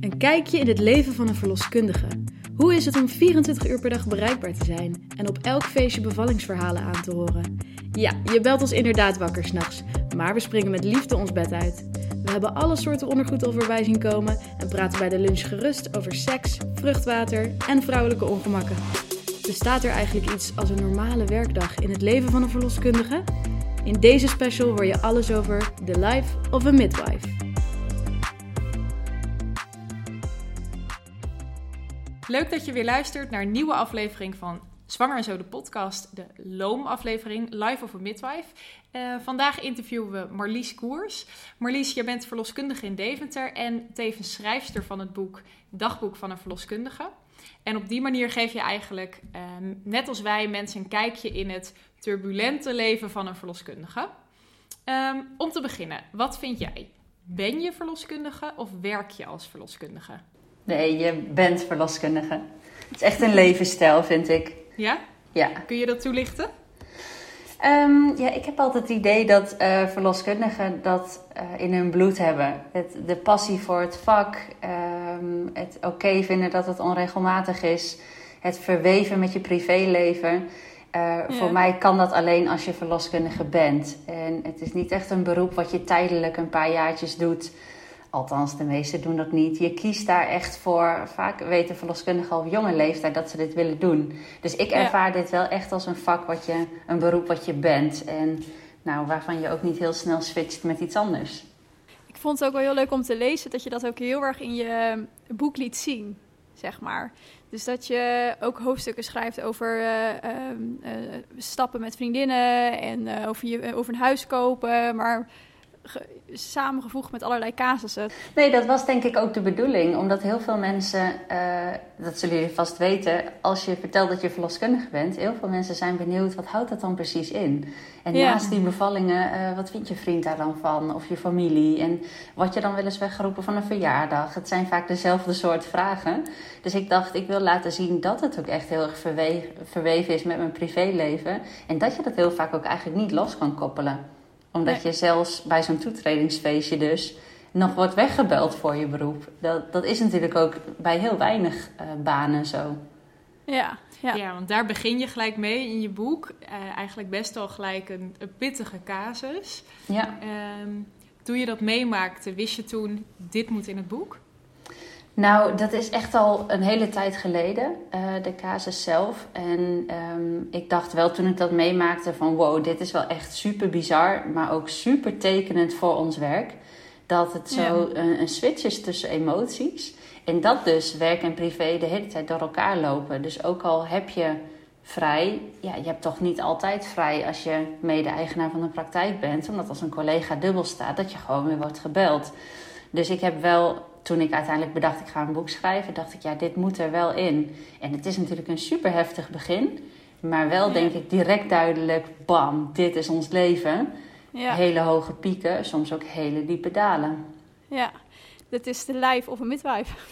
Een kijkje in het leven van een verloskundige. Hoe is het om 24 uur per dag bereikbaar te zijn en op elk feestje bevallingsverhalen aan te horen? Ja, je belt ons inderdaad wakker s'nachts, maar we springen met liefde ons bed uit. We hebben alle soorten ondergoed al zien komen en praten bij de lunch gerust over seks, vruchtwater en vrouwelijke ongemakken. Bestaat er eigenlijk iets als een normale werkdag in het leven van een verloskundige? In deze special hoor je alles over The Life of a Midwife. Leuk dat je weer luistert naar een nieuwe aflevering van Zwanger en Zo de podcast, de Loom-aflevering, Life of a Midwife. Uh, vandaag interviewen we Marlies Koers. Marlies, jij bent verloskundige in Deventer en tevens schrijfster van het boek Dagboek van een verloskundige. En op die manier geef je eigenlijk, uh, net als wij, mensen een kijkje in het turbulente leven van een verloskundige. Um, om te beginnen, wat vind jij? Ben je verloskundige of werk je als verloskundige? Nee, je bent verloskundige. Het is echt een levensstijl, vind ik. Ja? Ja. Kun je dat toelichten? Um, ja, ik heb altijd het idee dat uh, verloskundigen dat uh, in hun bloed hebben. Het, de passie voor het vak, um, het oké okay vinden dat het onregelmatig is, het verweven met je privéleven. Uh, ja. Voor mij kan dat alleen als je verloskundige bent. En het is niet echt een beroep wat je tijdelijk een paar jaartjes doet. Althans, de meesten doen dat niet. Je kiest daar echt voor. Vaak weten verloskundigen al op jonge leeftijd dat ze dit willen doen. Dus ik ervaar ja. dit wel echt als een vak, wat je, een beroep wat je bent. En nou, waarvan je ook niet heel snel switcht met iets anders. Ik vond het ook wel heel leuk om te lezen dat je dat ook heel erg in je boek liet zien, zeg maar. Dus dat je ook hoofdstukken schrijft over uh, uh, uh, stappen met vriendinnen en over, je, over een huis kopen. Maar samengevoegd met allerlei casussen. Nee, dat was denk ik ook de bedoeling. Omdat heel veel mensen, uh, dat zullen jullie vast weten, als je vertelt dat je verloskundige bent, heel veel mensen zijn benieuwd, wat houdt dat dan precies in? En ja. naast die bevallingen, uh, wat vindt je vriend daar dan van? Of je familie? En wat je dan wel eens weggeroepen van een verjaardag? Het zijn vaak dezelfde soort vragen. Dus ik dacht, ik wil laten zien dat het ook echt heel erg verweven, verweven is met mijn privéleven. En dat je dat heel vaak ook eigenlijk niet los kan koppelen omdat nee. je zelfs bij zo'n toetredingsfeestje dus nog wordt weggebeld voor je beroep. Dat, dat is natuurlijk ook bij heel weinig uh, banen zo. Ja, ja. ja, want daar begin je gelijk mee in je boek. Uh, eigenlijk best wel gelijk een, een pittige casus. Ja. Um, toen je dat meemaakte, wist je toen, dit moet in het boek? Nou, dat is echt al een hele tijd geleden, uh, de casus zelf. En um, ik dacht wel toen ik dat meemaakte van wow, dit is wel echt super bizar, maar ook super tekenend voor ons werk. Dat het zo ja. een, een, switch is tussen emoties. En dat dus werk en privé de hele tijd door elkaar lopen. Dus ook al heb je vrij, ja, je hebt toch niet altijd vrij als je mede-eigenaar van een praktijk bent. Omdat als een collega dubbel staat, dat je gewoon weer wordt gebeld. Dus ik heb wel toen ik uiteindelijk bedacht, ik ga een boek schrijven, dacht ik, ja, dit moet er wel in. En het is natuurlijk een super heftig begin, maar wel ja. denk ik direct duidelijk, bam, dit is ons leven. Ja. Hele hoge pieken, soms ook hele diepe dalen. Ja, dit is de life of een midwife.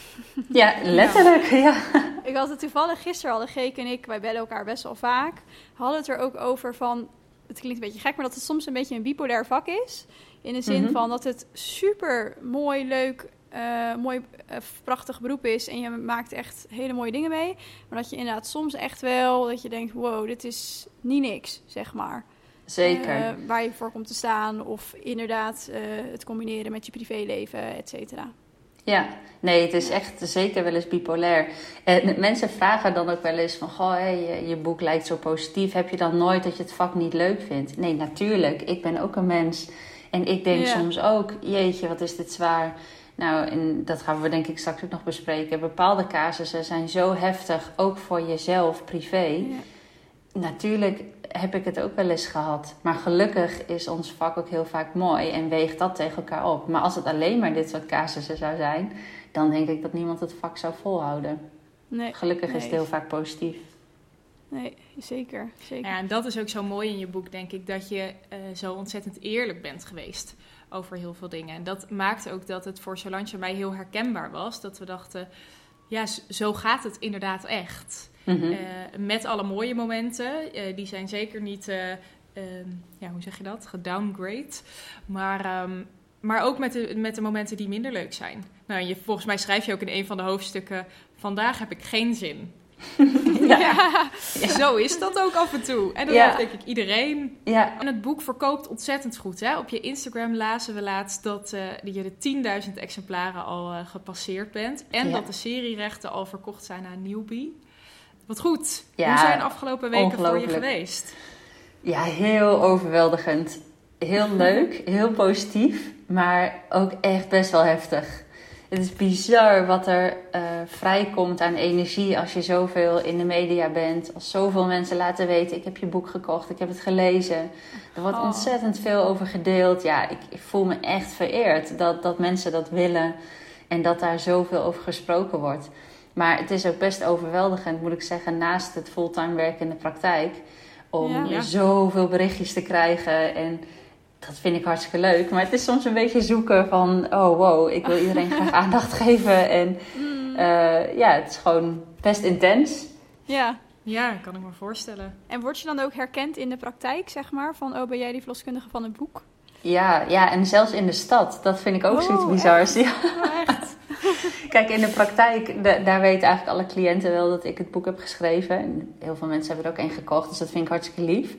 Ja, letterlijk, ja. ja. Ik had het toevallig gisteren, hadden Geek en ik, wij bellen elkaar best wel vaak, hadden het er ook over van, het klinkt een beetje gek, maar dat het soms een beetje een bipolair vak is. In de zin mm -hmm. van dat het super mooi, leuk, uh, mooi, uh, prachtig beroep is en je maakt echt hele mooie dingen mee. Maar dat je inderdaad soms echt wel, dat je denkt, wow, dit is niet niks, zeg maar. Zeker. Uh, waar je voor komt te staan of inderdaad het combineren met je privéleven, et cetera. Ja, nee, het is echt zeker wel eens bipolair. En mensen vragen dan ook wel eens van... Goh, hey, je, je boek lijkt zo positief. Heb je dan nooit dat je het vak niet leuk vindt? Nee, natuurlijk. Ik ben ook een mens. En ik denk ja. soms ook... Jeetje, wat is dit zwaar. Nou, en dat gaan we denk ik straks ook nog bespreken. Bepaalde casussen zijn zo heftig, ook voor jezelf, privé. Ja. Natuurlijk heb ik het ook wel eens gehad. Maar gelukkig is ons vak ook heel vaak mooi en weegt dat tegen elkaar op. Maar als het alleen maar dit soort casussen zou zijn, dan denk ik dat niemand het vak zou volhouden. Nee, gelukkig nee. is het heel vaak positief. Nee, zeker. zeker. Ja, en dat is ook zo mooi in je boek, denk ik, dat je uh, zo ontzettend eerlijk bent geweest over heel veel dingen. En dat maakte ook dat het voor Solange mij heel herkenbaar was. Dat we dachten, ja, zo gaat het inderdaad echt. Mm -hmm. uh, met alle mooie momenten. Uh, die zijn zeker niet, uh, ja, hoe zeg je dat? Gedowngrade. Maar, um, maar ook met de, met de momenten die minder leuk zijn. Nou, je, volgens mij schrijf je ook in een van de hoofdstukken: Vandaag heb ik geen zin. ja. Zo is dat ook af en toe. En dat ja. heeft denk ik iedereen. Ja. En het boek verkoopt ontzettend goed. Hè? Op je Instagram lazen we laatst dat uh, je de 10.000 exemplaren al uh, gepasseerd bent. En dat de serierechten al verkocht zijn aan Newbie. Wat goed. Hoe zijn de afgelopen weken voor je geweest? Ja, heel overweldigend. Heel leuk, heel positief, maar ook echt best wel heftig. Het is bizar wat er uh, vrijkomt aan energie als je zoveel in de media bent. Als zoveel mensen laten weten: ik heb je boek gekocht, ik heb het gelezen. Er wordt oh. ontzettend veel over gedeeld. Ja, ik, ik, voel me echt vereerd dat, dat mensen dat willen en dat daar zoveel over gesproken wordt. Maar het is ook best overweldigend, moet ik zeggen, naast het fulltime werk in de praktijk. Om ja. zoveel berichtjes te krijgen en dat vind ik hartstikke leuk. Maar het is soms een beetje zoeken van, oh wow, ik wil iedereen graag aandacht geven. En mm. uh, ja, het is gewoon best intens. Ja. Ja, kan ik me voorstellen. En word je dan ook herkend in de praktijk, zeg maar? Van, oh, ben jij die verloskundige van het boek? Ja, ja, en zelfs in de stad. Dat vind ik ook oh, zoiets bizars. Ja. Oh, echt? Kijk, in de praktijk, daar weten eigenlijk alle cliënten wel dat ik het boek heb geschreven. En heel veel mensen hebben er ook één gekocht, dus dat vind ik hartstikke lief.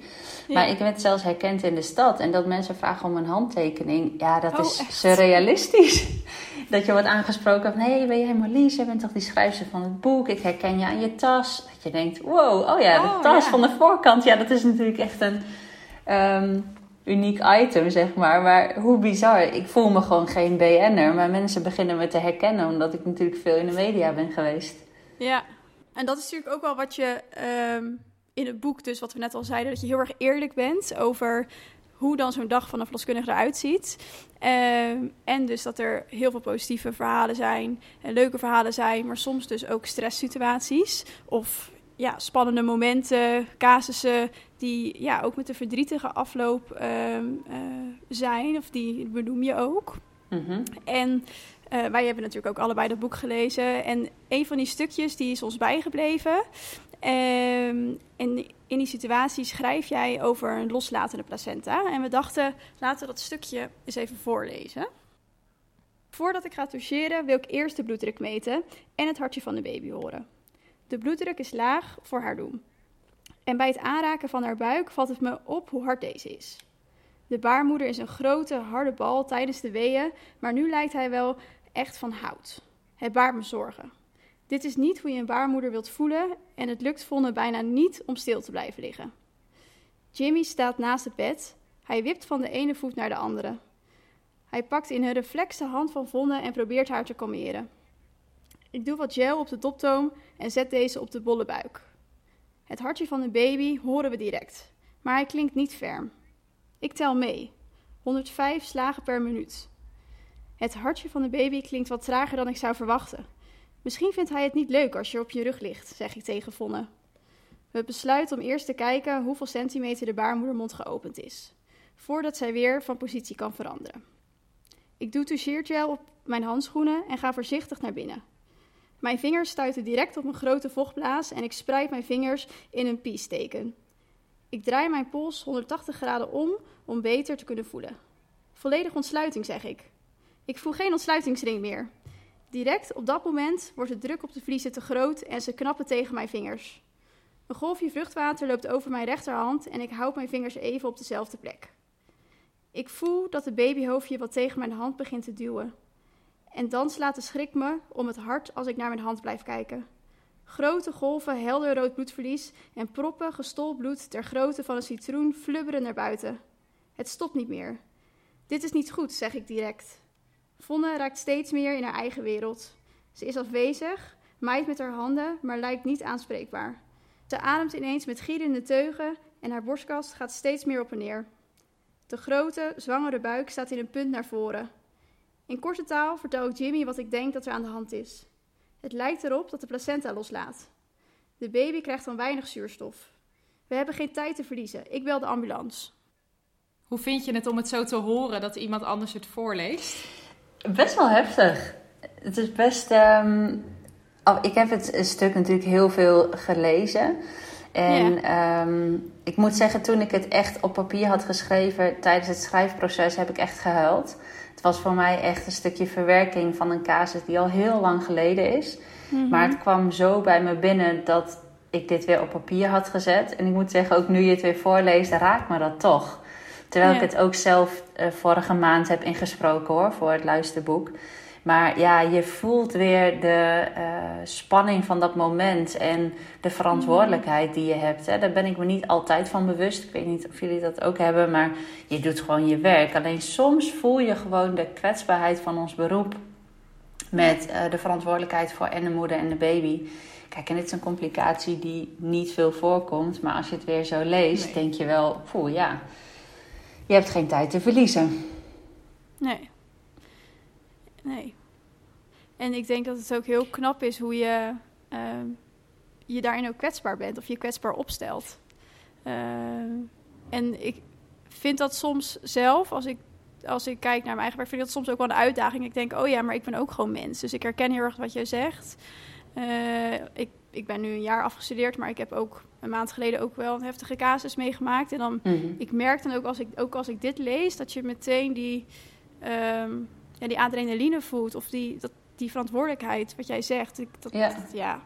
Maar ik werd zelfs herkend in de stad. En dat mensen vragen om een handtekening, ja, dat oh, is echt? surrealistisch. dat je wordt aangesproken van, hé, hey, ben jij Marlies? Jij bent toch die schrijfster van het boek? Ik herken je aan je tas. Dat je denkt, wow, oh ja, de oh, tas van de voorkant. Ja, dat is natuurlijk echt een... Um, uniek item, zeg maar. Maar hoe bizar. Ik voel me gewoon geen BN'er. Maar mensen beginnen me te herkennen omdat ik natuurlijk veel in de media ben geweest. Ja, en dat is natuurlijk ook wel wat je um, in het boek, dus wat we net al zeiden, dat je heel erg eerlijk bent over hoe dan zo'n dag van een verloskundige eruit ziet. Um, en dus dat er heel veel positieve verhalen zijn en leuke verhalen zijn, maar soms dus ook stresssituaties of ja, spannende momenten, casussen die ja, ook met een verdrietige afloop uh, uh, zijn, of die benoem je ook. Mm-hmm. En uh, wij hebben natuurlijk ook allebei dat boek gelezen. En een van die stukjes die is ons bijgebleven. Um, en in die situatie schrijf jij over een loslatende placenta. En we dachten, laten we dat stukje eens even voorlezen. Voordat ik ga toucheren wil ik eerst de bloeddruk meten en het hartje van de baby horen. De bloeddruk is laag voor haar doen. En bij het aanraken van haar buik valt het me op hoe hard deze is. De baarmoeder is een grote, harde bal tijdens de weeën, maar nu lijkt hij wel echt van hout. Het baart me zorgen. Dit is niet hoe je een baarmoeder wilt voelen en het lukt Vonne bijna niet om stil te blijven liggen. Jimmy staat naast het bed. Hij wipt van de ene voet naar de andere. Hij pakt in een reflex de hand van Vonne en probeert haar te kalmeren. Ik doe wat gel op de doptoom en zet deze op de bolle buik. Het hartje van de baby horen we direct, maar hij klinkt niet ferm. Ik tel mee. 105 slagen per minuut. Het hartje van de baby klinkt wat trager dan ik zou verwachten. Misschien vindt hij het niet leuk als je op je rug ligt, zeg ik tegen Vonne. We besluiten om eerst te kijken hoeveel centimeter de baarmoedermond geopend is, voordat zij weer van positie kan veranderen. Ik doe toucheergel op mijn handschoenen en ga voorzichtig naar binnen. Mijn vingers stuiten direct op een grote vochtblaas en ik spreid mijn vingers in een peace-teken. Ik draai mijn pols 180 graden om om beter te kunnen voelen. Volledig ontsluiting, zeg ik. Ik voel geen ontsluitingsring meer. Direct op dat moment wordt de druk op de vliezen te groot en ze knappen tegen mijn vingers. Een golfje vruchtwater loopt over mijn rechterhand en ik houd mijn vingers even op dezelfde plek. Ik voel dat het babyhoofdje wat tegen mijn hand begint te duwen. En dan slaat de schrik me om het hart als ik naar mijn hand blijf kijken. Grote golven helder rood bloedverlies en proppen gestold bloed ter grootte van een citroen flubberen naar buiten. Het stopt niet meer. Dit is niet goed, zeg ik direct. Vonne raakt steeds meer in haar eigen wereld. Ze is afwezig, maait met haar handen, maar lijkt niet aanspreekbaar. Ze ademt ineens met gierende teugen en haar borstkast gaat steeds meer op en neer. De grote, zwangere buik staat in een punt naar voren. In korte taal vertel ik Jimmy wat ik denk dat er aan de hand is. Het lijkt erop dat de placenta loslaat. De baby krijgt dan weinig zuurstof. We hebben geen tijd te verliezen. Ik bel de ambulance. Hoe vind je het om het zo te horen dat iemand anders het voorleest? Best wel heftig. Het is best. Um... Oh, ik heb het stuk natuurlijk heel veel gelezen. En ja. um, ik moet zeggen, toen ik het echt op papier had geschreven tijdens het schrijfproces, heb ik echt gehuild. Het was voor mij echt een stukje verwerking van een casus die al heel lang geleden is. Mhm. Maar het kwam zo bij me binnen dat ik dit weer op papier had gezet. En ik moet zeggen, ook nu je het weer voorleest, raakt me dat toch. Terwijl Ja. ik het ook zelf eh, vorige maand heb ingesproken hoor, voor het luisterboek. Maar ja, je voelt weer de eh, spanning van dat moment en de verantwoordelijkheid die je hebt. Hè. Daar ben ik me niet altijd van bewust. Ik weet niet of jullie dat ook hebben, maar je doet gewoon je werk. Alleen soms voel je gewoon de kwetsbaarheid van ons beroep met eh, de verantwoordelijkheid voor en de moeder en de baby. Kijk, en dit is een complicatie die niet veel voorkomt, maar als je het weer zo leest, Nee. denk je wel, poeh ja, je hebt geen tijd te verliezen. Nee. Nee. En ik denk dat het ook heel knap is hoe je ehm, je daarin ook kwetsbaar bent of je kwetsbaar opstelt. Ehm, en ik vind dat soms zelf, als ik, als ik kijk naar mijn eigen werk, vind ik dat soms ook wel een uitdaging. Ik denk, oh ja, maar ik ben ook gewoon mens. Dus ik herken heel erg wat jij zegt. Eh, ik, ik ben nu een jaar afgestudeerd, maar ik heb ook een maand geleden ook wel een heftige casus meegemaakt. En dan Mhm. ik merk dan ook als ik, ook als ik dit lees, dat je meteen die, ehm, ja, die adrenaline voelt. Of die, dat, die verantwoordelijkheid, wat jij zegt. Ik, dat, Ja. dat- ja.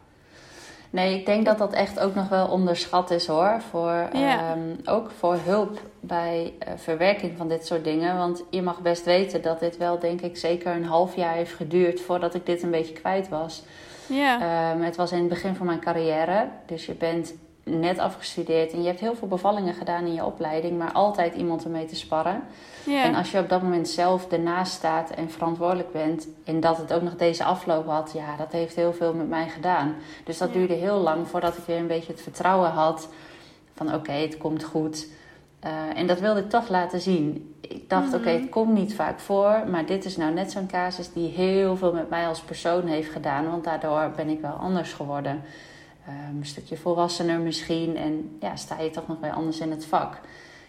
Nee, ik denk dat dat echt ook nog wel onderschat is hoor. Voor, Ja. ehm, ook voor hulp bij eh, verwerking van dit soort dingen. Want je mag best weten dat dit wel, denk ik, zeker een half jaar heeft geduurd voordat ik dit een beetje kwijt was. Ja. Ehm, het was in het begin van mijn carrière. Dus je bent net afgestudeerd en je hebt heel veel bevallingen gedaan in je opleiding, maar altijd iemand ermee te sparren. En als je op dat moment zelf ernaast staat en verantwoordelijk bent en dat het ook nog deze afloop had, ja, dat heeft heel veel met mij gedaan. Dus dat duurde heel lang voordat ik weer een beetje het vertrouwen had van oké, het komt goed. Eh, en dat wilde ik toch laten zien. Ik dacht, Mhm. oké, het komt niet vaak voor, maar dit is nou net zo'n casus die heel veel met mij als persoon heeft gedaan, want daardoor ben ik wel anders geworden. Ehm, een stukje volwassener misschien en ja, sta je toch nog weer anders in het vak.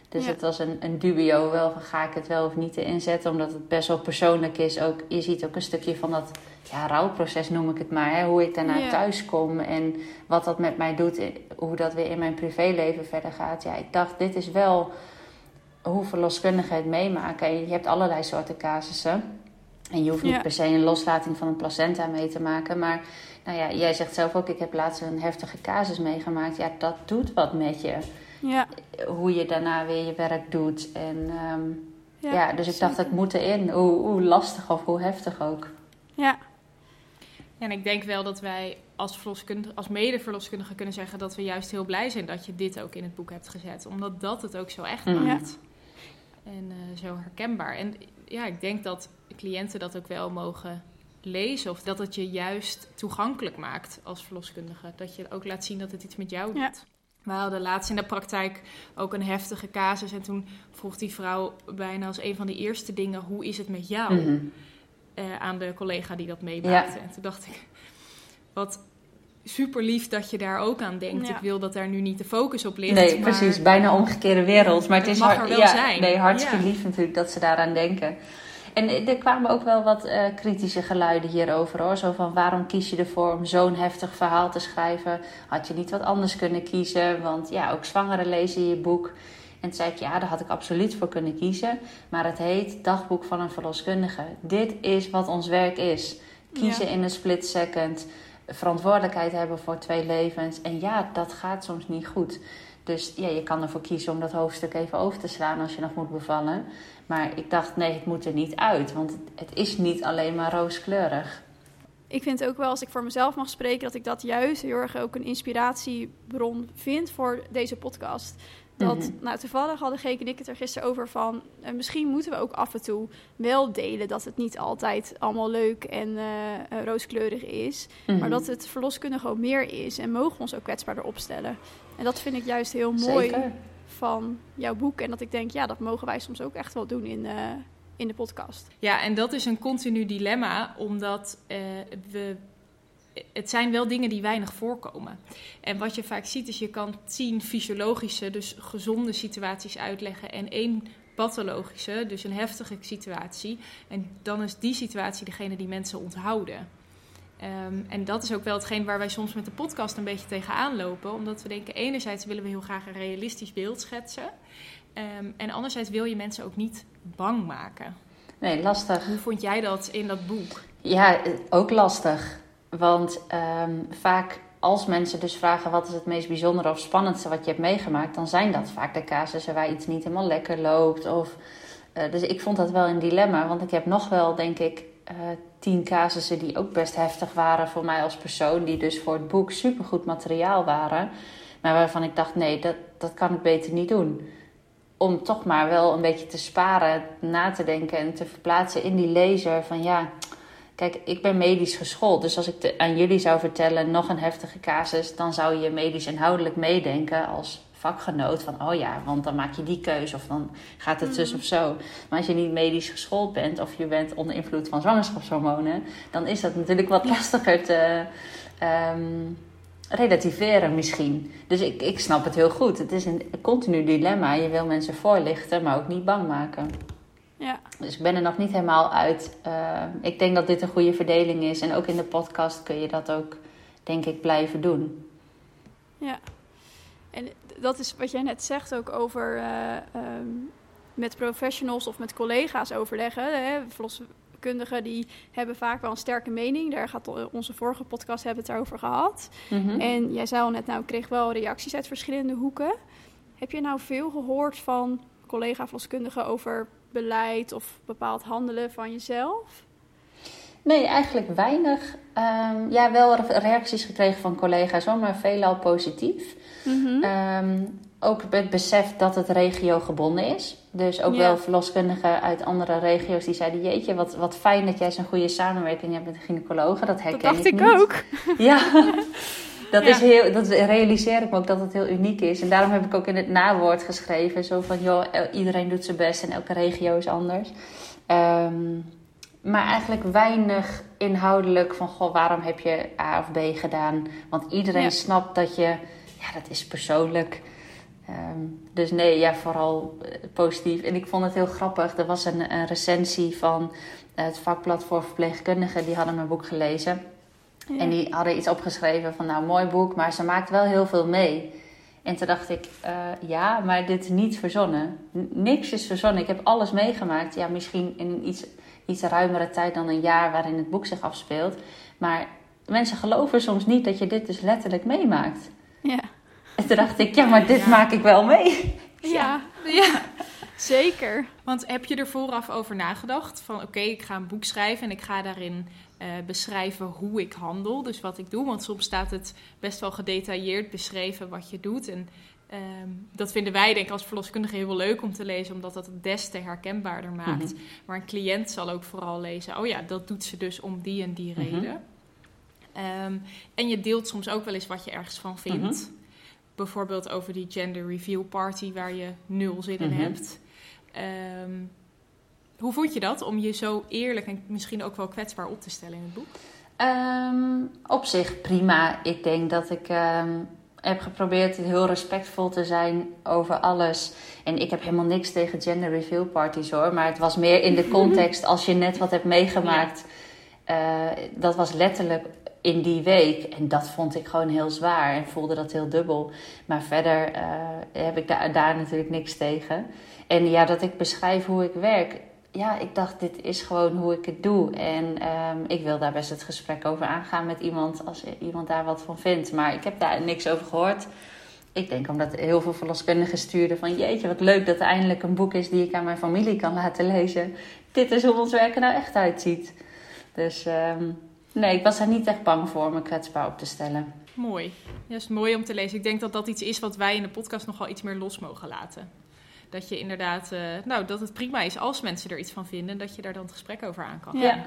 Dus Ja. het was een, een dubio wel van ga ik het wel of niet inzetten, omdat het best wel persoonlijk is. Ook, je ziet ook een stukje van dat ja, rouwproces noem ik het maar, hè, hoe ik daarna Ja. thuis kom en wat dat met mij doet, i- hoe dat weer in mijn privéleven verder gaat. Ja, ik dacht, dit is wel hoe verloskundigen het meemaken. En je hebt allerlei soorten casussen. En je hoeft niet Ja. per se een loslating van een placenta mee te maken. Maar nou ja, jij zegt zelf ook, ik heb laatst een heftige casus meegemaakt. Ja, dat doet wat met je. ja. Hoe je daarna weer je werk doet. En ehm, Ja, ja, dus ik dacht, het moet erin. Hoe, hoe lastig of hoe heftig ook. Ja, En ik denk wel dat wij als, verloskundige, als mede-verloskundige kunnen zeggen dat we juist heel blij zijn dat je dit ook in het boek hebt gezet. Omdat dat het ook zo echt Mhm. maakt. En eh, zo herkenbaar. En ja, ik denk dat cliënten dat ook wel mogen lezen. Of dat het je juist toegankelijk maakt als verloskundige. Dat je ook laat zien dat het iets met jou doet. Ja. We hadden laatst in de praktijk ook een heftige casus. En toen vroeg die vrouw bijna als een van de eerste dingen... hoe is het met jou? Mhm. eh, aan de collega die dat meemaakte. En toen dacht ik, wat super lief dat je daar ook aan denkt. Ja. Ik wil dat daar nu niet de focus op ligt. Nee, maar precies. Bijna omgekeerde wereld. Maar het, Het is mag er wel ja, zijn. Nee, hartstikke lief natuurlijk dat ze daaraan denken. En er kwamen ook wel wat eh, kritische geluiden hierover hoor. Zo van waarom kies je ervoor om zo'n heftig verhaal te schrijven? Had je niet wat anders kunnen kiezen? Want ja, ook zwangeren lezen je boek. En toen zei ik, ja, daar had ik absoluut voor kunnen kiezen. Maar het heet Dagboek van een verloskundige. Dit is wat ons werk is. Kiezen Ja. in een split second. Verantwoordelijkheid hebben voor twee levens. En ja, dat gaat soms niet goed. Dus ja, je kan ervoor kiezen om dat hoofdstuk even over te slaan als je nog moet bevallen. Maar ik dacht, nee, het moet er niet uit. Want het, is niet alleen maar rooskleurig. ik vind ook wel, als ik voor mezelf mag spreken, dat ik dat juist heel erg ook een inspiratiebron vind voor deze podcast. Dat, Mhm. nou, toevallig hadden Geek en ik het er gisteren over van, eh, misschien moeten we ook af en toe wel delen dat het niet altijd allemaal leuk en eh, eh, rooskleurig is. Mhm. Maar dat het verloskundige ook meer is en mogen we ons ook kwetsbaarder opstellen. En dat vind ik juist heel mooi Zeker. Van jouw boek. En dat ik denk, ja, dat mogen wij soms ook echt wel doen in, eh, in de podcast. Ja, en dat is een continu dilemma, omdat eh, we. Het zijn wel dingen die weinig voorkomen. En wat je vaak ziet, is je kan tien fysiologische, dus gezonde situaties uitleggen en één pathologische, dus een heftige situatie. En dan is die situatie degene die mensen onthouden. Ehm, en dat is ook wel hetgeen waar wij soms met de podcast een beetje tegenaan lopen. Omdat we denken, enerzijds willen we heel graag een realistisch beeld schetsen. Ehm, en anderzijds wil je mensen ook niet bang maken. Nee, lastig. Hoe vond jij dat in dat boek? Ja, ook lastig. Want ehm, vaak als mensen dus vragen wat is het meest bijzondere of spannendste wat je hebt meegemaakt, dan zijn dat vaak de casussen waar iets niet helemaal lekker loopt. Of, uh, dus ik vond dat wel een dilemma, want ik heb nog wel, denk ik, uh, tien casussen die ook best heftig waren voor mij als persoon, die dus voor het boek supergoed materiaal waren, maar waarvan ik dacht, nee, dat, dat kan ik beter niet doen. Om toch maar wel een beetje te sparen, na te denken en te verplaatsen in die lezer van ja Kijk, ik ben medisch geschoold. Dus als ik aan jullie zou vertellen nog een heftige casus, dan zou je medisch inhoudelijk meedenken als vakgenoot. Van oh ja, want dan maak je die keuze of dan gaat het zus mm. of zo. Maar als je niet medisch geschoold bent of je bent onder invloed van zwangerschapshormonen, dan is dat natuurlijk wat lastiger te um, relativeren misschien. Dus ik, ik snap het heel goed. Het is een continu dilemma. Je wil mensen voorlichten, maar ook niet bang maken. Ja. Dus ik ben er nog niet helemaal uit. Uh, ik denk dat dit een goede verdeling is. En ook in de podcast kun je dat ook, denk ik, blijven doen. Ja. En dat is wat jij net zegt ook over uh, um, met professionals of met collega's overleggen. Hè? Verloskundigen die hebben vaak wel een sterke mening. Daar gaat onze vorige podcast hebben het over gehad. Mm -hmm. En jij zei al net, nou, ik kreeg wel reacties uit verschillende hoeken. Heb je nou veel gehoord van collega-verloskundigen over beleid of bepaald handelen van jezelf? Nee, eigenlijk weinig. Um, ja, wel reacties gekregen van collega's, maar veelal positief. Mm -hmm. um, ook het besef dat het regio gebonden is. Dus ook ja. wel verloskundigen uit andere regio's die zeiden: Jeetje, wat, wat fijn dat jij zo'n goede samenwerking hebt met de gynaecologen. Dat herken dat dacht ik, ik ook. Ja. Dat, is heel, dat realiseer ik me ook dat het heel uniek is. En daarom heb ik ook in het nawoord geschreven: zo van joh, iedereen doet zijn best en elke regio is anders. Um, maar eigenlijk weinig inhoudelijk van goh, waarom heb je A of B gedaan? Want iedereen ja. snapt dat je, ja, dat is persoonlijk. Um, dus nee, ja, vooral positief. En ik vond het heel grappig. Er was een, een recensie van het vakblad voor verpleegkundigen. Die hadden mijn boek gelezen. Ja. En die hadden iets opgeschreven van, nou, mooi boek, maar ze maakt wel heel veel mee. En toen dacht ik, uh, ja, maar dit is niet verzonnen. N niks is verzonnen. Ik heb alles meegemaakt. Ja, misschien in een iets, iets ruimere tijd dan een jaar waarin het boek zich afspeelt. Maar mensen geloven soms niet dat je dit dus letterlijk meemaakt. Ja. En toen dacht ik, ja, maar dit ja. maak ik wel mee. Ja, ja. zeker. Want heb je er vooraf over nagedacht? Van oké, okay, ik ga een boek schrijven en ik ga daarin uh, beschrijven hoe ik handel. Dus wat ik doe. Want soms staat het best wel gedetailleerd beschreven wat je doet. En um, dat vinden wij denk ik als verloskundige heel leuk om te lezen. Omdat dat het des te herkenbaarder maakt. Mm -hmm. Maar een cliënt zal ook vooral lezen. Oh ja, dat doet ze dus om die en die reden. Mm -hmm. um, en je deelt soms ook wel eens wat je ergens van vindt. Mm -hmm. Bijvoorbeeld over die gender reveal party waar je nul zin in hebt. Um, hoe vond je dat om je zo eerlijk en misschien ook wel kwetsbaar op te stellen in het boek? Um, op zich prima. Ik denk dat ik um, heb geprobeerd heel respectvol te zijn over alles. En ik heb helemaal niks tegen gender reveal parties hoor. Maar het was meer in de context als je net wat hebt meegemaakt. Ja. Uh, dat was letterlijk in die week. En dat vond ik gewoon heel zwaar en voelde dat heel dubbel. Maar verder uh, heb ik da daar natuurlijk niks tegen. En ja, dat ik beschrijf hoe ik werk ja, ik dacht, dit is gewoon hoe ik het doe. En um, ik wil daar best het gesprek over aangaan met iemand als iemand daar wat van vindt. Maar ik heb daar niks over gehoord. Ik denk omdat heel veel verloskundigen stuurden van... jeetje, wat leuk dat er eindelijk een boek is die ik aan mijn familie kan laten lezen. Dit is hoe ons werken nou echt uitziet. Dus um, nee, ik was daar niet echt bang voor me kwetsbaar op te stellen. Mooi. Ja, is mooi om te lezen. Ik denk dat dat iets is wat wij in de podcast nogal iets meer los mogen laten dat je inderdaad, uh, nou, dat het prima is als mensen er iets van vinden, dat je daar dan het gesprek over aan kan. Ja.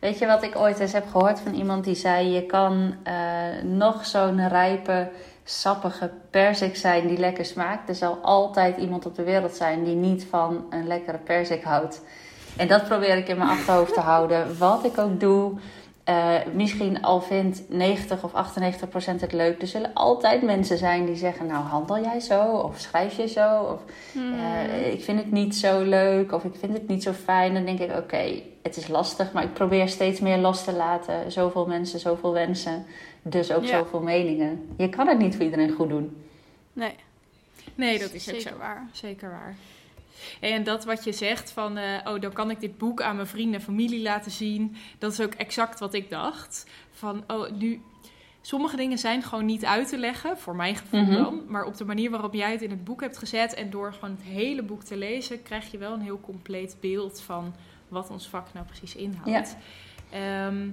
Weet je wat ik ooit eens heb gehoord van iemand die zei: Je kan uh, nog zo'n rijpe, sappige persik zijn die lekker smaakt. Er zal altijd iemand op de wereld zijn die niet van een lekkere persik houdt. En dat probeer ik in mijn achterhoofd te houden. Wat ik ook doe, uh, misschien al vindt 90 of 98 procent het leuk. Er zullen altijd mensen zijn die zeggen: Nou, handel jij zo? Of schrijf je zo? Of uh, ik vind het niet zo leuk. Of ik vind het niet zo fijn. Dan denk ik: Oké, okay, het is lastig, maar ik probeer steeds meer los te laten. Zoveel mensen, zoveel wensen. Dus ook ja. zoveel meningen. Je kan het niet voor iedereen goed doen. Nee. Nee, dat is Zeker ook zo. waar. Zeker waar. En dat wat je zegt van, uh, oh, dan kan ik dit boek aan mijn vrienden en familie laten zien. Dat is ook exact wat ik dacht. Van, oh, nu, sommige dingen zijn gewoon niet uit te leggen, voor mijn gevoel mhm. dan. Maar op de manier waarop jij het in het boek hebt gezet en door gewoon het hele boek te lezen, krijg je wel een heel compleet beeld van wat ons vak nou precies inhoudt. Ja. Ehm,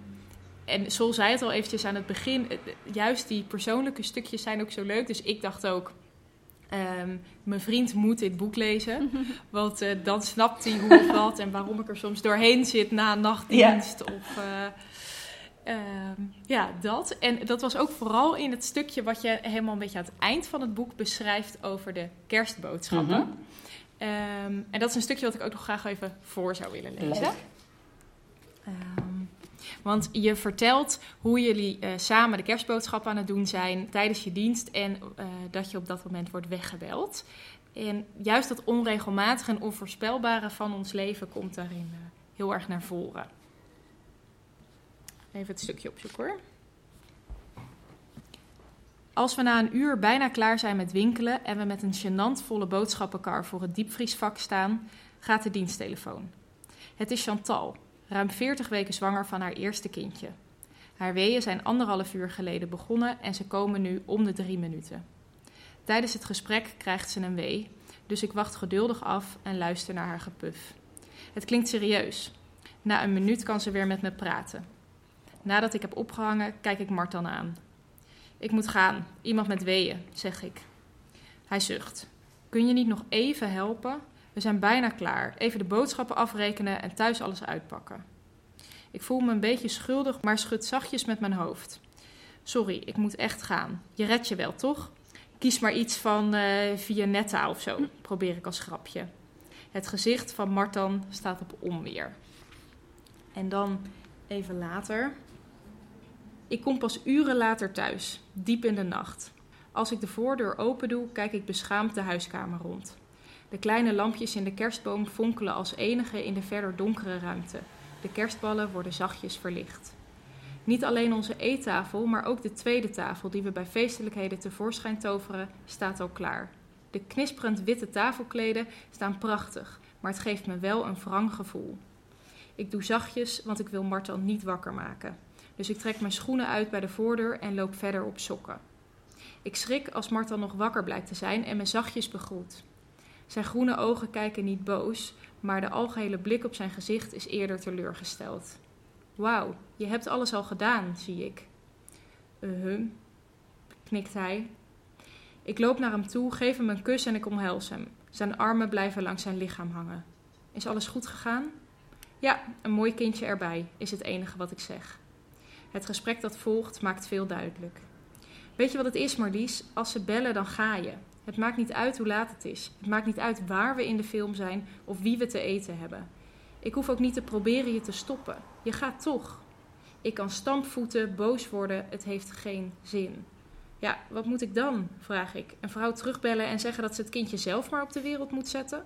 en Sol zei het al eventjes aan het begin, juist die persoonlijke stukjes zijn ook zo leuk. Dus ik dacht ook, ehm, mijn vriend moet dit boek lezen. Want uh, dan snapt hij hoe of wat en waarom ik er soms doorheen zit na nachtdienst. Of uh, uh, ja, dat. En dat was ook vooral in het stukje wat je helemaal een beetje aan het eind van het boek beschrijft over de kerstboodschappen. Mhm. Ehm, en dat is een stukje wat ik ook nog graag even voor zou willen lezen. Want je vertelt hoe jullie uh, samen de kerstboodschap aan het doen zijn tijdens je dienst en uh, dat je op dat moment wordt weggebeld. En juist dat onregelmatige en onvoorspelbare van ons leven komt daarin uh, heel erg naar voren. Even het stukje opzoeken hoor. Als we na een uur bijna klaar zijn met winkelen en we met een gênant volle boodschappenkar voor het diepvriesvak staan, gaat de diensttelefoon. Het is Chantal, ruim 40 weken zwanger van haar eerste kindje. Haar weeën zijn anderhalf uur geleden begonnen en ze komen nu om de drie minuten. Tijdens het gesprek krijgt ze een wee, dus ik wacht geduldig af en luister naar haar gepuf. Het klinkt serieus. Na een minuut kan ze weer met me praten. Nadat ik heb opgehangen, kijk ik Martan aan. Ik moet gaan, iemand met weeën, zeg ik. Hij zucht. Kun je niet nog even helpen? We zijn bijna klaar. Even de boodschappen afrekenen en thuis alles uitpakken. Ik voel me een beetje schuldig, maar schud zachtjes met mijn hoofd. Sorry, ik moet echt gaan. Je redt je wel, toch? Kies maar iets van uh, Vianetta of zo, probeer ik als grapje. Het gezicht van Martan staat op onweer. En dan even later. Ik kom pas uren later thuis, diep in de nacht. Als ik de voordeur open doe, kijk ik beschaamd de huiskamer rond. De kleine lampjes in de kerstboom fonkelen als enige in de verder donkere ruimte. De kerstballen worden zachtjes verlicht. Niet alleen onze eettafel, maar ook de tweede tafel die we bij feestelijkheden tevoorschijn toveren, staat al klaar. De knisperend witte tafelkleden staan prachtig, maar het geeft me wel een wrang gevoel. Ik doe zachtjes, want ik wil Martel niet wakker maken. Dus ik trek mijn schoenen uit bij de voordeur en loop verder op sokken. Ik schrik als Martel nog wakker blijkt te zijn en me zachtjes begroet. Zijn groene ogen kijken niet boos, maar de algehele blik op zijn gezicht is eerder teleurgesteld. Wauw, je hebt alles al gedaan, zie ik. Uh, knikt hij. Ik loop naar hem toe, geef hem een kus en ik omhels hem. Zijn armen blijven langs zijn lichaam hangen. Is alles goed gegaan? Ja, een mooi kindje erbij, is het enige wat ik zeg. Het gesprek dat volgt maakt veel duidelijk. Weet je wat het is, Marlies? Als ze bellen, dan ga je. Het maakt niet uit hoe laat het is. Het maakt niet uit waar we in de film zijn of wie we te eten hebben. Ik hoef ook niet te proberen je te stoppen. Je gaat toch. Ik kan stampvoeten, boos worden, het heeft geen zin. Ja, wat moet ik dan? vraag ik. Een vrouw terugbellen en zeggen dat ze het kindje zelf maar op de wereld moet zetten?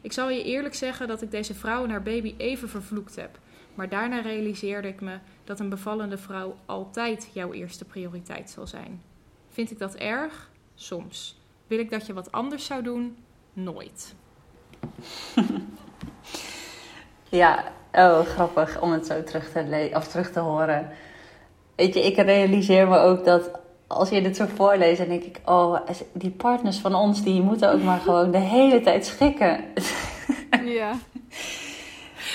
Ik zal je eerlijk zeggen dat ik deze vrouw en haar baby even vervloekt heb. Maar daarna realiseerde ik me dat een bevallende vrouw altijd jouw eerste prioriteit zal zijn. Vind ik dat erg? Soms. Wil ik dat je wat anders zou doen? Nooit. ja, oh, grappig om het zo terug te, of terug te horen. Weet je, ik realiseer me ook dat als je dit zo voorleest, dan denk ik, oh, die partners van ons, die moeten ook maar gewoon de hele tijd schikken. Ja.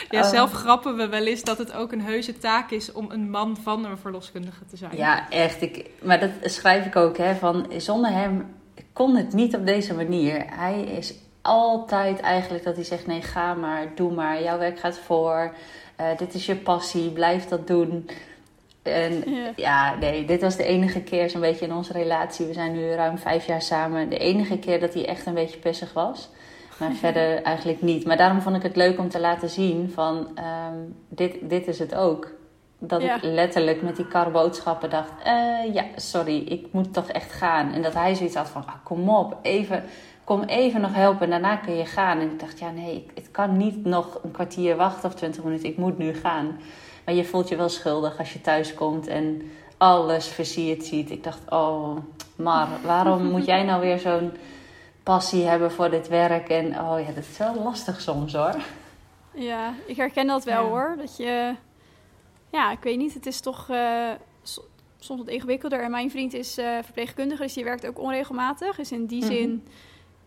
Ja, oh. zelf grappen we wel eens dat het ook een heuse taak is om een man van een verloskundige te zijn. Ja, echt. Ik, maar dat schrijf ik ook, hè, van zonder hem kon het niet op deze manier. Hij is altijd eigenlijk dat hij zegt: nee, ga maar, doe maar, jouw werk gaat voor. Uh, dit is je passie, blijf dat doen. En ja. nee, dit was de enige keer zo'n beetje in onze relatie. We zijn nu ruim vijf jaar samen. De enige keer dat hij echt een beetje pissig was. Maar verder eigenlijk niet. Maar daarom vond ik het leuk om te laten zien van um, dit, dit is het ook. Dat ik letterlijk met die kar boodschappen dacht: uh, ja, sorry, ik moet toch echt gaan. En dat hij zoiets had van: ah, kom op, even, kom even nog helpen en daarna kun je gaan. En ik dacht: ja, nee, het kan niet nog een kwartier wachten of twintig minuten, ik moet nu gaan. Maar je voelt je wel schuldig als je thuis komt en alles versierd ziet. Ik dacht: oh, maar waarom moet jij nou weer zo'n passie hebben voor dit werk. En oh ja, dat is wel lastig soms hoor. Ja, ik herken dat wel Ja. hoor. Dat je, ja, ik weet niet, het is toch eh, so- soms wat ingewikkelder. En mijn vriend is eh, verpleegkundige, dus die werkt ook onregelmatig. Dus in die Mhm. zin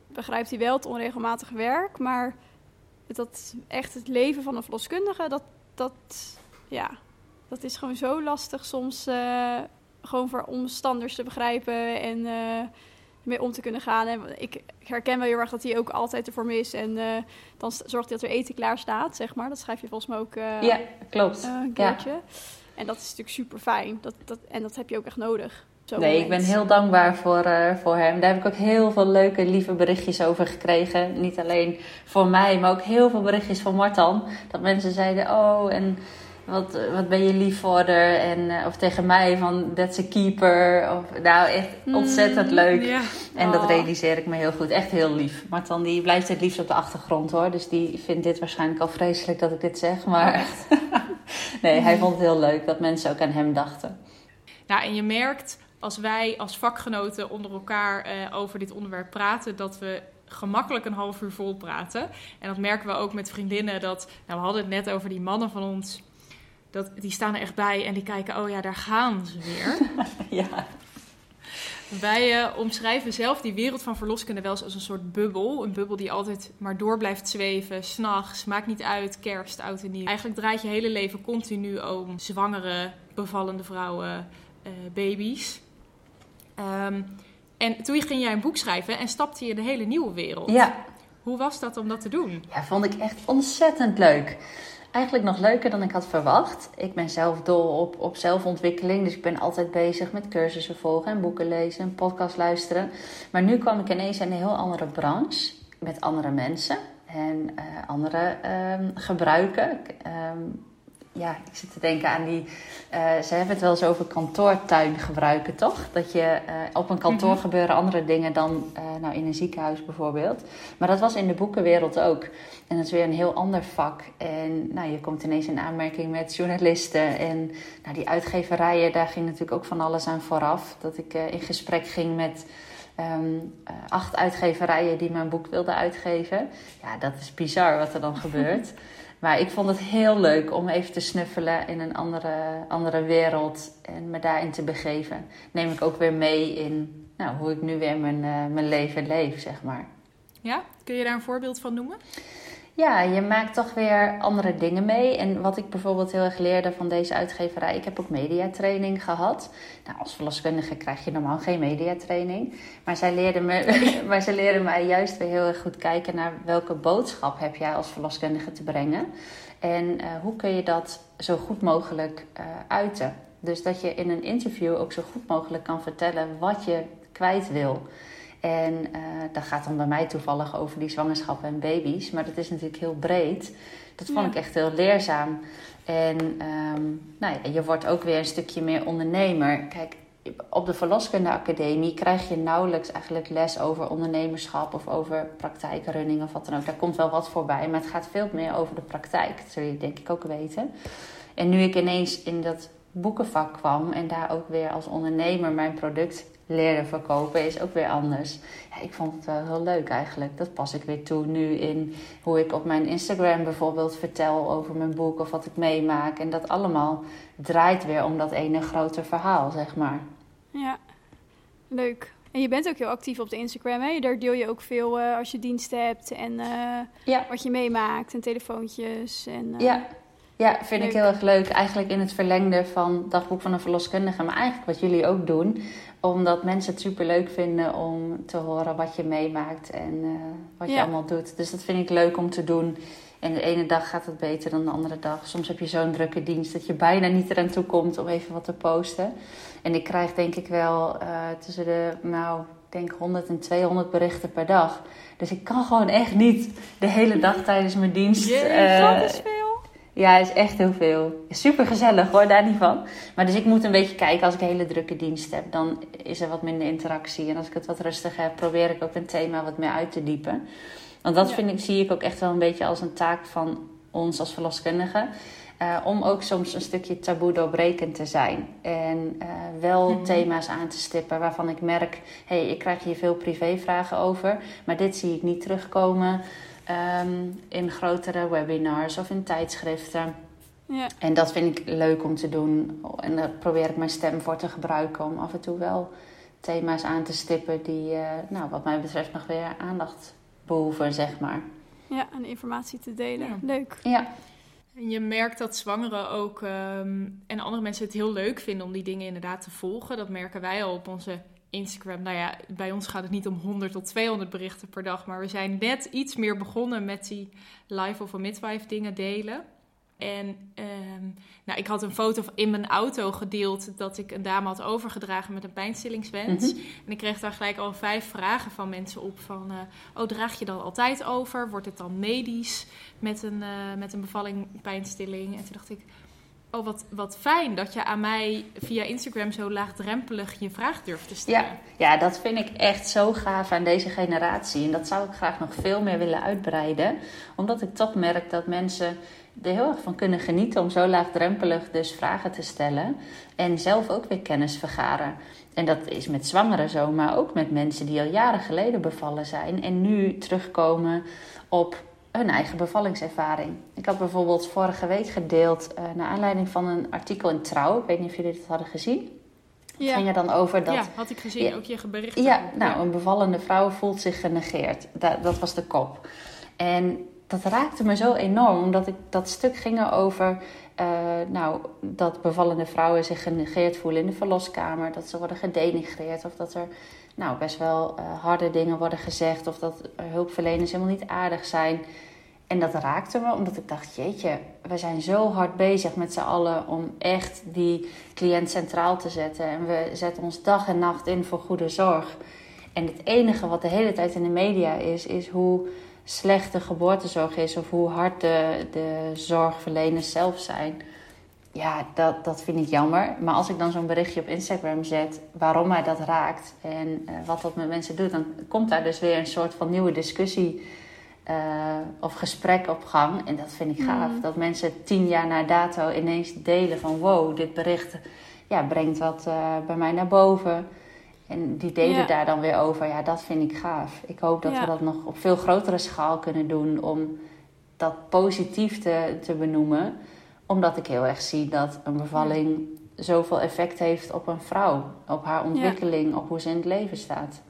begrijpt hij wel het onregelmatige werk. Maar dat echt het leven van een verloskundige, dat, dat, ja, dat is gewoon zo lastig soms. eh, gewoon voor omstanders te begrijpen en mee om te kunnen gaan. En ik, herken wel heel erg dat hij ook altijd ervoor me is. En eh, dan zorgt hij dat er eten klaar staat, zeg maar. Dat schrijf je volgens mij ook eh, Ja, klopt. eh, een Ja. keertje. En dat is natuurlijk super fijn. Dat, dat, en dat heb je ook echt nodig. Nee, ik ben heel dankbaar voor, voor hem. Daar heb ik ook heel veel leuke, lieve berichtjes over gekregen. Niet alleen voor mij, maar ook heel veel berichtjes van Martan. Dat mensen zeiden, oh, en wat, wat ben je lief voor haar? En, eh, of tegen mij van, that's a keeper. Of, nou, echt ontzettend leuk. Ja. En dat Oh. realiseer ik me heel goed. Echt heel lief. Martan die blijft het liefst op de achtergrond hoor. Dus die vindt dit waarschijnlijk al vreselijk dat ik dit zeg. Maar nee, hij vond het heel leuk dat mensen ook aan hem dachten. Nou, en je merkt als wij als vakgenoten onder elkaar eh, over dit onderwerp praten, dat we gemakkelijk een half uur vol praten. En dat merken we ook met vriendinnen. Dat, nou, we hadden het net over die mannen van ons. Dat, die staan er echt bij en die kijken, oh ja, daar gaan ze weer. Ja, Wij eh, omschrijven zelf die wereld van verloskunde wel eens als een soort bubbel. Een bubbel die altijd maar door blijft zweven, s'nachts, maakt niet uit, kerst, oud en nieuw. Eigenlijk draait je hele leven continu om zwangere, bevallende vrouwen, eh, baby's. Ehm, en toen ging jij een boek schrijven en stapte je in een hele nieuwe wereld. ja. Hoe was dat om dat te doen? Ja, vond ik echt ontzettend leuk. Eigenlijk nog leuker dan ik had verwacht. Ik ben zelf dol op, op zelfontwikkeling. Dus ik ben altijd bezig met cursussen volgen en boeken lezen en podcast luisteren. Maar nu kwam ik ineens in een heel andere branche. Met andere mensen en eh, andere ehm, gebruiken. Ik, ja, ik zit te denken aan die... eh, ze hebben het wel eens over kantoortuin gebruiken, toch? Dat je eh, op een kantoor Mhm. gebeuren andere dingen dan eh, nou, in een ziekenhuis bijvoorbeeld. Maar dat was in de boekenwereld ook. En dat is weer een heel ander vak. En nou, je komt ineens in aanmerking met journalisten. En nou, die uitgeverijen, daar ging natuurlijk ook van alles aan vooraf. Dat ik in gesprek ging met ehm, eh, acht uitgeverijen die mijn boek wilden uitgeven. Ja, dat is bizar wat er dan gebeurt. Maar ik vond het heel leuk om even te snuffelen in een andere, andere wereld en me daarin te begeven. Neem ik ook weer mee in nou, hoe ik nu weer mijn, eh, mijn leven leef, zeg maar. Ja? Kun je daar een voorbeeld van noemen? Ja, je maakt toch weer andere dingen mee. En wat ik bijvoorbeeld heel erg leerde van deze uitgeverij, ik heb ook mediatraining gehad. Nou, als verloskundige krijg je normaal geen mediatraining. Maar zij leerden, me, maar zij leerden mij juist weer heel erg goed kijken naar welke boodschap heb jij als verloskundige te brengen. En eh, hoe kun je dat zo goed mogelijk eh, uiten. Dus dat je in een interview ook zo goed mogelijk kan vertellen wat je kwijt wil. En eh, dat gaat dan bij mij toevallig over die zwangerschappen en baby's. Maar dat is natuurlijk heel breed. Dat vond Ja. ik echt heel leerzaam. En ehm, nou ja, je wordt ook weer een stukje meer ondernemer. Kijk, op de verloskundeacademie krijg je nauwelijks eigenlijk les over ondernemerschap of over praktijkrunning of wat dan ook. Daar komt wel wat voorbij, maar het gaat veel meer over de praktijk. Dat zul je denk ik ook weten. En nu ik ineens in dat boekenvak kwam en daar ook weer als ondernemer mijn product leerde verkopen, is ook weer anders. Ja, ik vond het wel heel leuk eigenlijk. Dat pas ik weer toe nu in hoe ik op mijn Instagram bijvoorbeeld vertel over mijn boek of wat ik meemaak. En dat allemaal draait weer om dat ene grote verhaal, zeg maar. Ja, leuk. En je bent ook heel actief op de Instagram, hè? Daar deel je ook veel eh, als je diensten hebt en eh, Ja. wat je meemaakt en telefoontjes. En, eh, Ja. Ja, vind ik heel erg leuk. Eigenlijk in het verlengde van Dagboek van een Verloskundige. Maar eigenlijk wat jullie ook doen. Omdat mensen het super leuk vinden om te horen wat je meemaakt en eh, wat je allemaal doet. Dus dat vind ik leuk om te doen. En de ene dag gaat het beter dan de andere dag. Soms heb je zo'n drukke dienst dat je bijna niet eraan toe komt om even wat te posten. En ik krijg denk ik wel eh, tussen de, nou, ik denk 100 en 200 berichten per dag. Dus ik kan gewoon echt niet de hele dag tijdens mijn dienst. Jee, eh, Dat is veel. Ja, is echt heel veel. Super gezellig hoor, daar niet van. Maar dus ik moet een beetje kijken als ik een hele drukke dienst heb. Dan is er wat minder interactie. En als ik het wat rustiger heb, probeer ik ook een thema wat meer uit te diepen. Want dat Ja. vind ik, zie ik ook echt wel een beetje als een taak van ons als verloskundigen. om ook soms een stukje taboe doorbrekend te zijn. En wel mhm. thema's aan te stippen waarvan ik merk: hé, hey, ik krijg hier veel privévragen over, maar dit zie ik niet terugkomen ehm, in grotere webinars of in tijdschriften. Ja. En dat vind ik leuk om te doen. En daar probeer ik mijn stem voor te gebruiken om af en toe wel thema's aan te stippen die, uh, nou, wat mij betreft, nog weer aandacht behoeven, zeg maar. Ja, en informatie te delen. Leuk. Ja. En je merkt dat zwangeren ook ehm, en andere mensen het heel leuk vinden om die dingen inderdaad te volgen. Dat merken wij al op onze Instagram. Nou ja, bij ons gaat het niet om 100 tot 200 berichten per dag, maar we zijn net iets meer begonnen met die live of a midwife dingen delen. En ehm, nou, ik had een foto in mijn auto gedeeld dat ik een dame had overgedragen met een pijnstillingswens. Mhm. En ik kreeg daar gelijk al vijf vragen van mensen op van... Uh, oh, draag je dan altijd over? Wordt het dan medisch met een, uh, met een bevalling pijnstilling? En toen dacht ik, oh wat, wat fijn dat je aan mij via Instagram zo laagdrempelig je vraag durft te stellen. Ja, ja, dat vind ik echt zo gaaf aan deze generatie. En dat zou ik graag nog veel meer willen uitbreiden. Omdat ik toch merk dat mensen er heel erg van kunnen genieten om zo laagdrempelig dus vragen te stellen. En zelf ook weer kennis vergaren. En dat is met zwangeren zo, maar ook met mensen die al jaren geleden bevallen zijn. En nu terugkomen op hun eigen bevallingservaring. Ik had bijvoorbeeld vorige week gedeeld, uh, naar aanleiding van een artikel in Trouw. Ik weet niet of jullie dit hadden gezien. Ja. Het ging er dan over dat... Ja, had ik gezien, ook je bericht. Ja, nou, een bevallende vrouw voelt zich genegeerd. Dat, dat was de kop. En dat raakte me zo enorm, omdat ik, dat stuk ging over uh, nou, dat bevallende vrouwen zich genegeerd voelen in de verloskamer, dat ze worden gedenigreerd of dat er nou, best wel uh, harde dingen worden gezegd of dat hulpverleners helemaal niet aardig zijn. En dat raakte me, omdat ik dacht, jeetje, we zijn zo hard bezig met z'n allen om echt die cliënt centraal te zetten. En we zetten ons dag en nacht in voor goede zorg. En het enige wat de hele tijd in de media is, is hoe slechte geboortezorg is of hoe hard de, de zorgverleners zelf zijn. Ja, dat, dat vind ik jammer. Maar als ik dan zo'n berichtje op Instagram zet waarom mij dat raakt en uh, wat dat met mensen doet, dan komt daar dus weer een soort van nieuwe discussie uh, of gesprek op gang. En dat vind ik gaaf. Mm. Dat mensen tien jaar na dato ineens delen van wow, dit bericht ja, brengt wat uh, bij mij naar boven. En die delen daar dan weer over. Ja, dat vind ik gaaf. Ik hoop dat we dat nog op veel grotere schaal kunnen doen om dat positief te, te benoemen. Omdat ik heel erg zie dat een bevalling zoveel effect heeft op een vrouw. Op haar ontwikkeling, op hoe ze in het leven staat.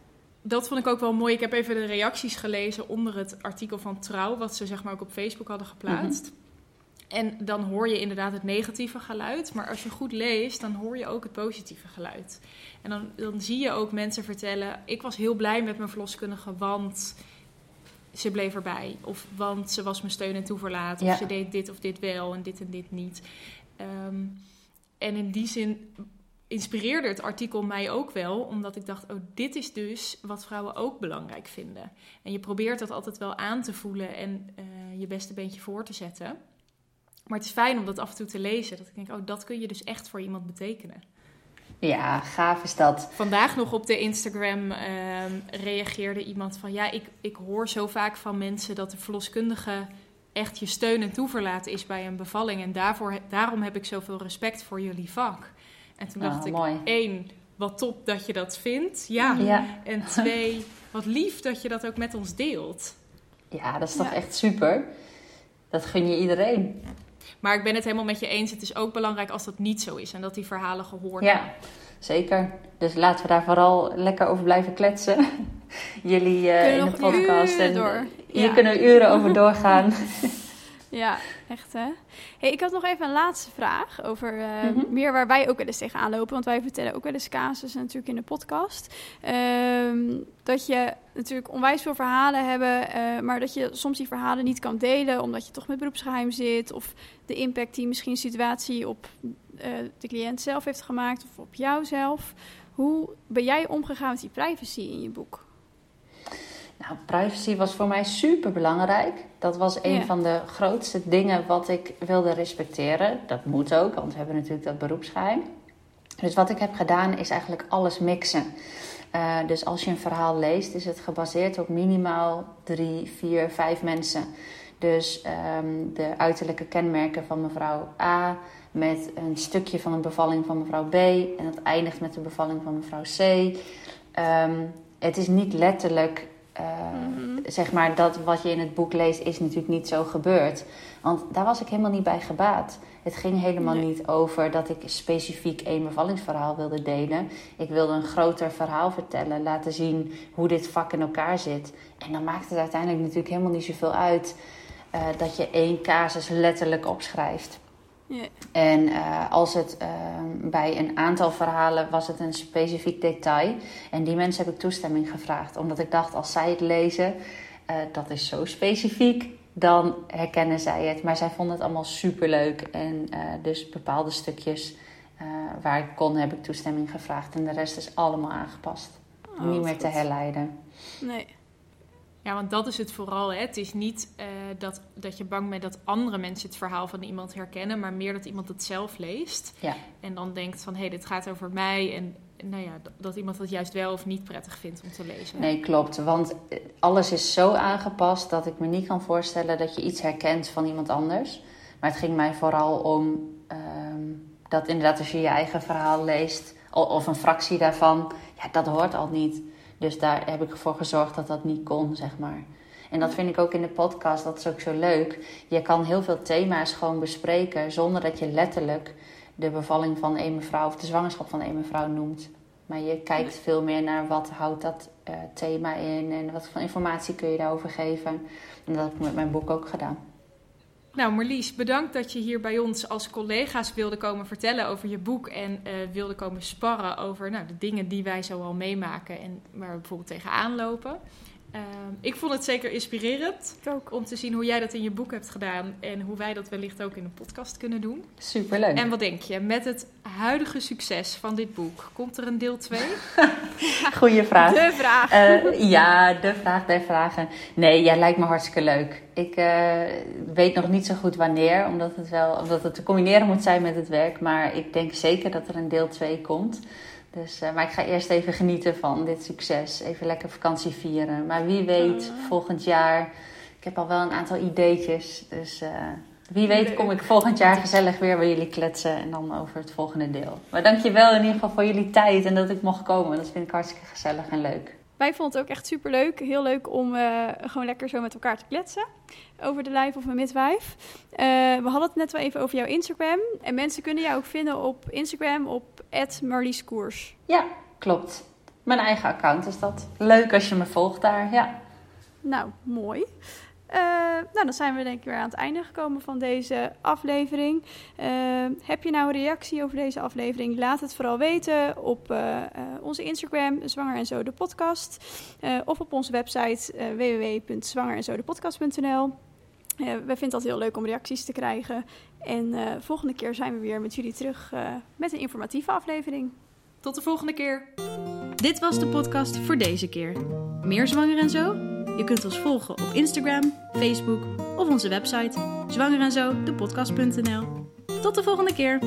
Dat vond ik ook wel mooi. Ik heb even de reacties gelezen onder het artikel van Trouw, wat ze zeg maar ook op Facebook hadden geplaatst. Mhm. En dan hoor je inderdaad het negatieve geluid. Maar als je goed leest, dan hoor je ook het positieve geluid. En dan, dan zie je ook mensen vertellen: Ik was heel blij met mijn verloskundige, want ze bleef erbij. Of want ze was mijn steun en toeverlaat. Of ze deed dit of dit wel en dit en dit niet. Ehm, en in die zin inspireerde het artikel mij ook wel, omdat ik dacht: oh, dit is dus wat vrouwen ook belangrijk vinden. En je probeert dat altijd wel aan te voelen en uh, je beste beentje voor te zetten. Maar het is fijn om dat af en toe te lezen. Dat ik denk, oh, dat kun je dus echt voor iemand betekenen. Ja, gaaf is dat. Vandaag nog op de Instagram uh, reageerde iemand van... ja, ik, ik hoor zo vaak van mensen dat de verloskundige echt je steun en toeverlaten is bij een bevalling. En daarvoor, daarom heb ik zoveel respect voor jullie vak. En toen dacht oh, ik, één, wat top dat je dat vindt. Ja. ja. En twee, wat lief dat je dat ook met ons deelt. Ja, dat is toch echt super. Dat gun je iedereen. Maar ik ben het helemaal met je eens. Het is ook belangrijk als dat niet zo is en dat die verhalen gehoord ja, zeker. Dus laten we daar vooral lekker over blijven kletsen. Jullie uh, in de podcast. En door. hier kunnen we uren over doorgaan. Ja, echt hè. Hey, ik had nog even een laatste vraag over uh, meer waar wij ook wel eens tegenaan lopen. Want wij vertellen ook wel eens casussen natuurlijk in de podcast. Um, dat je natuurlijk onwijs veel verhalen hebben, uh, maar dat je soms die verhalen niet kan delen omdat je toch met beroepsgeheim zit. Of de impact die misschien een situatie op uh, de cliënt zelf heeft gemaakt of op jou zelf. Hoe ben jij omgegaan met die privacy in je boek? Nou, privacy was voor mij super belangrijk. Dat was een van de grootste dingen wat ik wilde respecteren. Dat moet ook, want we hebben natuurlijk dat beroepsgeheim. Dus wat ik heb gedaan is eigenlijk alles mixen. Uh, dus als je een verhaal leest, is het gebaseerd op minimaal drie, vier, vijf mensen Dus ehm, de uiterlijke kenmerken van mevrouw A met een stukje van een bevalling van mevrouw B en het eindigt met de bevalling van mevrouw C. Ehm, het is niet letterlijk, uh, zeg maar, dat wat je in het boek leest, is natuurlijk niet zo gebeurd. Want daar was ik helemaal niet bij gebaat. Het ging helemaal niet over dat ik specifiek één bevallingsverhaal wilde delen. Ik wilde een groter verhaal vertellen, laten zien hoe dit vak in elkaar zit. En dan maakt het uiteindelijk natuurlijk helemaal niet zoveel uit uh, dat je één casus letterlijk opschrijft. En uh, als het uh, bij een aantal verhalen was het een specifiek detail. En die mensen heb ik toestemming gevraagd. Omdat ik dacht, als zij het lezen, uh, dat is zo specifiek, dan herkennen zij het. Maar zij vonden het allemaal super leuk. En dus bepaalde stukjes waar ik kon, heb ik toestemming gevraagd. En de rest is allemaal aangepast. Oh, Niet meer te herleiden. Nee. Ja, want dat is het vooral. Hè. Het is niet uh, dat, dat je bang bent dat andere mensen het verhaal van iemand herkennen, maar meer dat iemand het zelf leest. Ja. En dan denkt van hé, hey, dit gaat over mij. En nou ja, dat iemand dat juist wel of niet prettig vindt om te lezen. Nee, klopt. Want eh, alles is zo aangepast dat ik me niet kan voorstellen dat je iets herkent van iemand anders. Maar het ging mij vooral om ehm, dat inderdaad als je je eigen verhaal leest, of een fractie daarvan, ja, dat hoort al niet. Dus daar heb ik ervoor gezorgd dat dat niet kon, zeg maar. En dat vind ik ook in de podcast, dat is ook zo leuk. Je kan heel veel thema's gewoon bespreken zonder dat je letterlijk de bevalling van een mevrouw of de zwangerschap van een mevrouw noemt. Maar je kijkt veel meer naar wat houdt dat uh, thema in en wat voor informatie kun je daarover geven. En dat heb ik met mijn boek ook gedaan. Nou, Marlies, bedankt dat je hier bij ons als collega's wilde komen vertellen over je boek. En uh, wilde komen sparren over nou, de dingen die wij zo al meemaken en waar we bijvoorbeeld tegenaan lopen. Uh, ik vond het zeker inspirerend ook. om te zien hoe jij dat in je boek hebt gedaan en hoe wij dat wellicht ook in een podcast kunnen doen. Superleuk. En wat denk je, met het huidige succes van dit boek, komt er een deel 2? Goeie vraag. De vraag. Uh, ja, de vraag der vragen. Nee, jij lijkt me hartstikke leuk. Ik uh, weet nog niet zo goed wanneer, omdat het, wel, omdat het te combineren moet zijn met het werk. Maar ik denk zeker dat er een deel 2 komt. Dus, uh, maar ik ga eerst even genieten van dit succes. Even lekker vakantie vieren. Maar wie weet, volgend jaar. Ik heb al wel een aantal ideetjes. Dus uh, wie weet kom ik volgend jaar gezellig weer bij jullie kletsen. En dan over het volgende deel. Maar dankjewel in ieder geval voor jullie tijd en dat ik mocht komen. Dat vind ik hartstikke gezellig en leuk. Wij vonden het ook echt super leuk. Heel leuk om uh, gewoon lekker zo met elkaar te kletsen. Over de lijf of een midwife. Uh, we hadden het net wel even over jouw Instagram. En mensen kunnen jou ook vinden op Instagram op @marlieskoers. Ja, klopt. Mijn eigen account is dat. Leuk als je me volgt daar, ja. Nou, mooi. Uh, nou, dan zijn we denk ik weer aan het einde gekomen van deze aflevering. Uh, heb je nou een reactie over deze aflevering? Laat het vooral weten op uh, onze Instagram, Zwanger en Zo de podcast. of op onze website www.zwangerenzodepodcast.nl. we vinden altijd heel leuk om reacties te krijgen. En volgende keer zijn we weer met jullie terug met een informatieve aflevering. Tot de volgende keer. Dit was de podcast voor deze keer. Meer Zwanger en Zo? Je kunt ons volgen op Instagram, Facebook of onze website zwangerenzo, de podcast.nl. Tot de volgende keer!